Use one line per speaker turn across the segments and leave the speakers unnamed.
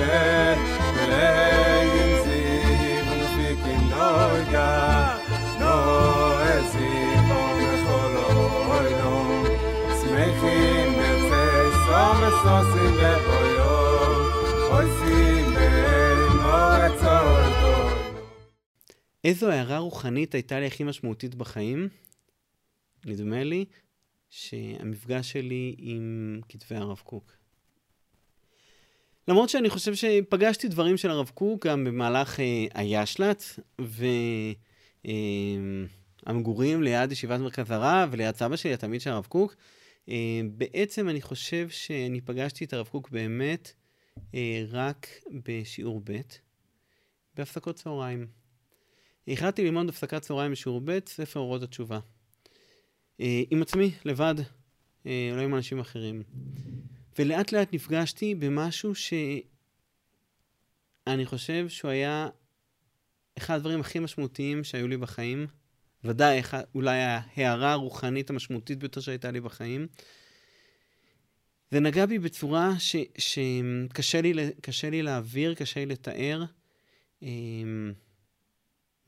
Wer legen sie von ficken Neuga No es sie von Cholo Oino Smechim betzei Som esosim beoyo Oisim במועצות
איזו הערה רוחנית הייתה לי הכי משמעותית בחיים? נדמה לי שהמפגש שלי עם כתבי הרב קוק. למרות שאני חושב שפגשתי דברים של הרב קוק גם במהלך אה, הישל"צ, והמגורים אה, ליד ישיבת מרכז הרב וליד סבא שלי, התלמיד של הרב קוק, אה, בעצם אני חושב שאני פגשתי את הרב קוק באמת אה, רק בשיעור ב', בהפסקות צהריים. החלטתי ללמוד הפסקת צהריים בשיעור ב', ספר אורות התשובה. אה, עם עצמי, לבד, אה, לא עם אנשים אחרים. ולאט לאט נפגשתי במשהו שאני חושב שהוא היה אחד הדברים הכי משמעותיים שהיו לי בחיים. ודאי, אולי ההערה הרוחנית המשמעותית ביותר שהייתה לי בחיים. זה נגע בי בצורה שקשה לי, לי להעביר, קשה לי לתאר. אה,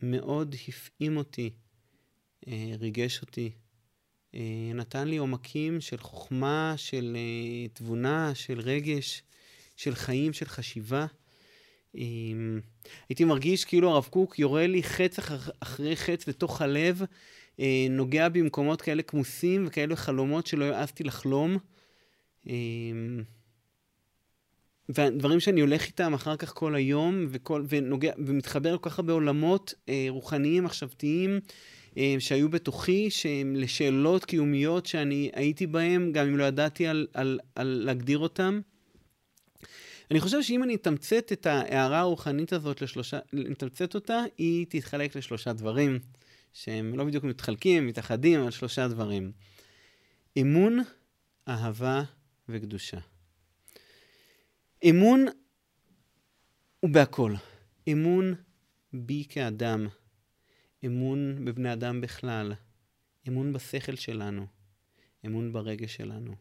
מאוד הפעים אותי, ריגש אותי. אה, נתן לי עומקים של חוכמה, של אה, תבונה, של רגש, של חיים, של חשיבה. אה, הייתי מרגיש כאילו הרב קוק יורה לי חץ אחרי חץ לתוך הלב, נוגע במקומות כאלה כמוסים וכאלה חלומות שלא העזתי לחלום. ודברים שאני הולך איתם אחר כך כל היום, וכל, ונוגע, ומתחבר כל כך הרבה עולמות רוחניים, מחשבתיים, אה, שהיו בתוכי, שהם לשאלות קיומיות שאני הייתי בהן, גם אם לא ידעתי על, על, על להגדיר אותן. אני חושב שאם אני אתמצת את ההערה הרוחנית הזאת לשלושה, נתמצת אותה, היא תתחלק לשלושה דברים, שהם לא בדיוק מתחלקים, מתאחדים, אבל שלושה דברים. אמון, אהבה וקדושה. אמון הוא בהכל. אמון בי כאדם, אמון בבני אדם בכלל, אמון בשכל שלנו, אמון ברגש שלנו,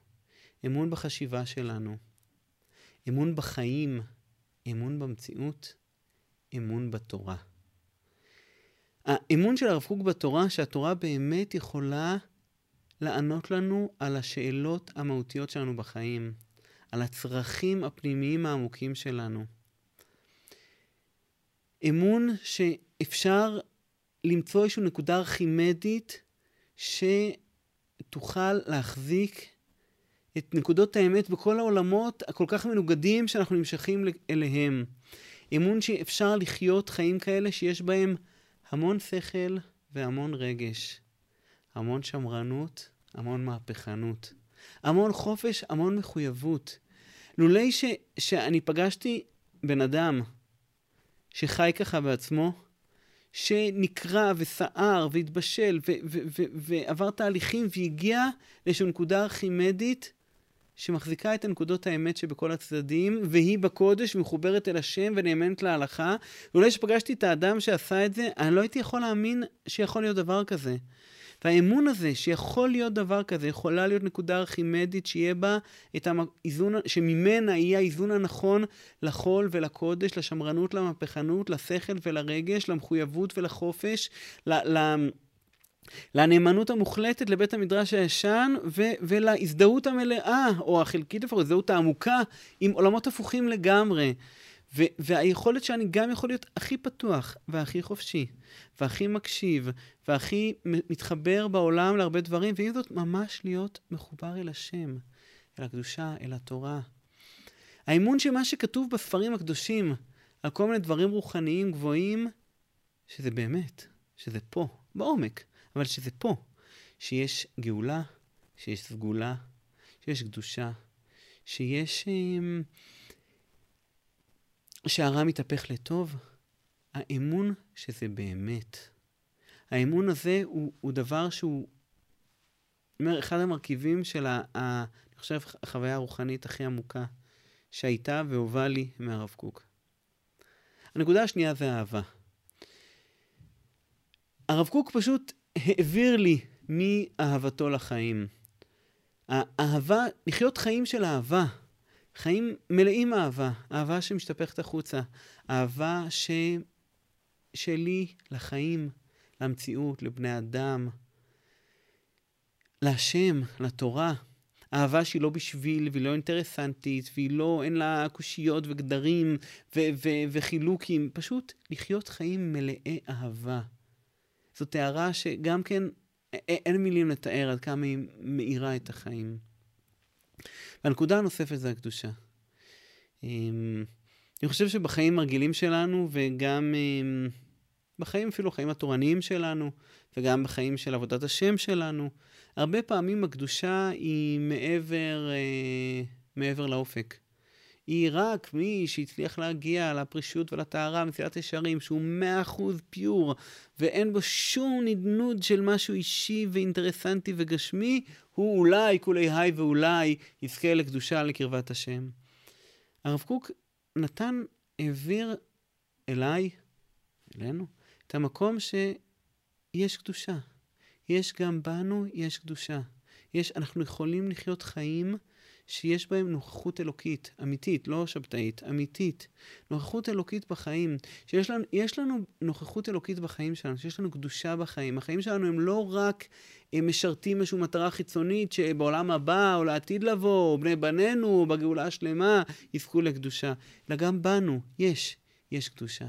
אמון בחשיבה שלנו, אמון בחיים, אמון במציאות, אמון בתורה. האמון של הרב קוק בתורה, שהתורה באמת יכולה לענות לנו על השאלות המהותיות שלנו בחיים, על הצרכים הפנימיים העמוקים שלנו. אמון שאפשר למצוא איזושהי נקודה ארכימדית שתוכל להחזיק את נקודות האמת בכל העולמות הכל כך מנוגדים שאנחנו נמשכים אליהם. אמון שאפשר לחיות חיים כאלה שיש בהם המון שכל והמון רגש, המון שמרנות, המון מהפכנות, המון חופש, המון מחויבות. לולי ש, שאני פגשתי בן אדם שחי ככה בעצמו, שנקרע וסער והתבשל ועבר תהליכים והגיע לאיזושהי נקודה ארכימדית שמחזיקה את הנקודות האמת שבכל הצדדים, והיא בקודש מחוברת אל השם ונאמנת להלכה. ואולי כשפגשתי את האדם שעשה את זה, אני לא הייתי יכול להאמין שיכול להיות דבר כזה. והאמון הזה שיכול להיות דבר כזה, יכולה להיות נקודה ארכימדית שיהיה בה את האיזון, שממנה יהיה האיזון הנכון לחול ולקודש, לשמרנות, למהפכנות, לשכל ולרגש, למחויבות ולחופש, ל... ל לנאמנות המוחלטת לבית המדרש הישן ו- ולהזדהות המלאה, או החלקית לפחות, הזדהות העמוקה, עם עולמות הפוכים לגמרי. ו- והיכולת שאני גם יכול להיות הכי פתוח והכי חופשי והכי מקשיב והכי מתחבר בעולם להרבה דברים, ועם זאת ממש להיות מחובר אל השם, אל הקדושה, אל התורה. האמון שמה שכתוב בספרים הקדושים על כל מיני דברים רוחניים גבוהים, שזה באמת, שזה פה, בעומק, אבל שזה פה, שיש גאולה, שיש סגולה, שיש קדושה, שיש... אה, שהרע מתהפך לטוב, האמון שזה באמת. האמון הזה הוא, הוא דבר שהוא, אומר, אחד המרכיבים של, ה, ה, אני חושב, החוויה הרוחנית הכי עמוקה שהייתה והובאה לי מהרב קוק. הנקודה השנייה זה אהבה. הרב קוק פשוט העביר לי מאהבתו לחיים. האהבה, לחיות חיים של אהבה, חיים מלאים אהבה, אהבה שמשתפכת החוצה, אהבה ש... שלי לחיים, למציאות, לבני אדם, להשם, לתורה. אהבה שהיא לא בשביל, והיא לא אינטרסנטית, והיא לא, אין לה קושיות וגדרים ו- ו- וחילוקים, פשוט לחיות חיים מלאי אהבה. זאת הערה שגם כן, אין מילים לתאר עד כמה היא מאירה את החיים. והנקודה הנוספת זה הקדושה. אמ, אני חושב שבחיים הרגילים שלנו, וגם אמ, בחיים אפילו החיים התורניים שלנו, וגם בחיים של עבודת השם שלנו, הרבה פעמים הקדושה היא מעבר, אה, מעבר לאופק. היא רק מי שהצליח להגיע לפרישות ולטהרה, מסילת ישרים, שהוא מאה אחוז פיור, ואין בו שום נדנוד של משהו אישי ואינטרסנטי וגשמי, הוא אולי, כולי היי ואולי, יזכה לקדושה לקרבת השם. הרב קוק נתן, העביר אליי, אלינו, את המקום שיש קדושה. יש גם בנו, יש קדושה. יש, אנחנו יכולים לחיות חיים שיש בהם נוכחות אלוקית, אמיתית, לא שבתאית, אמיתית. נוכחות אלוקית בחיים. שיש לנו, לנו נוכחות אלוקית בחיים שלנו, שיש לנו קדושה בחיים. החיים שלנו הם לא רק הם משרתים איזושהי מטרה חיצונית שבעולם הבא, או לעתיד לבוא, או בני בנינו, או בגאולה השלמה, יזכו לקדושה. אלא גם בנו, יש, יש קדושה.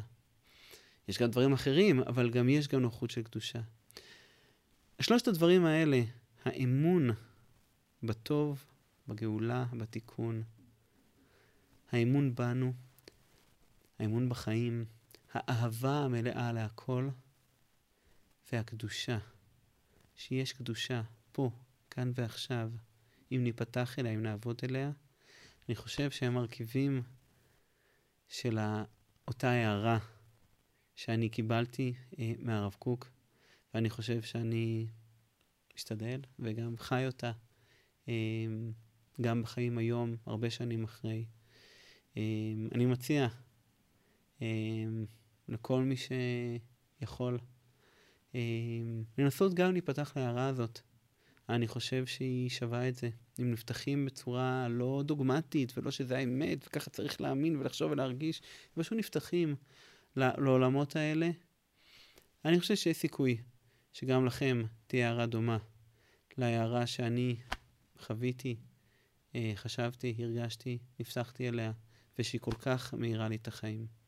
יש גם דברים אחרים, אבל גם יש גם נוכחות של קדושה. שלושת הדברים האלה, האמון בטוב, בגאולה, בתיקון, האמון בנו, האמון בחיים, האהבה המלאה להכל, והקדושה, שיש קדושה פה, כאן ועכשיו, אם ניפתח אליה, אם נעבוד אליה, אני חושב שהם מרכיבים של אותה הערה שאני קיבלתי אה, מהרב קוק, ואני חושב שאני משתדל וגם חי אותה, אה, גם בחיים היום, הרבה שנים אחרי. אה, אני מציע אה, לכל מי שיכול אה, לנסות גם להיפתח להערה הזאת. אני חושב שהיא שווה את זה. אם נפתחים בצורה לא דוגמטית, ולא שזה האמת, וככה צריך להאמין ולחשוב ולהרגיש, פשוט נפתחים לעולמות האלה, אני חושב שיש סיכוי שגם לכם תהיה הערה דומה להערה שאני חוויתי, חשבתי, הרגשתי, נפתחתי אליה, ושהיא כל כך מאירה לי את החיים.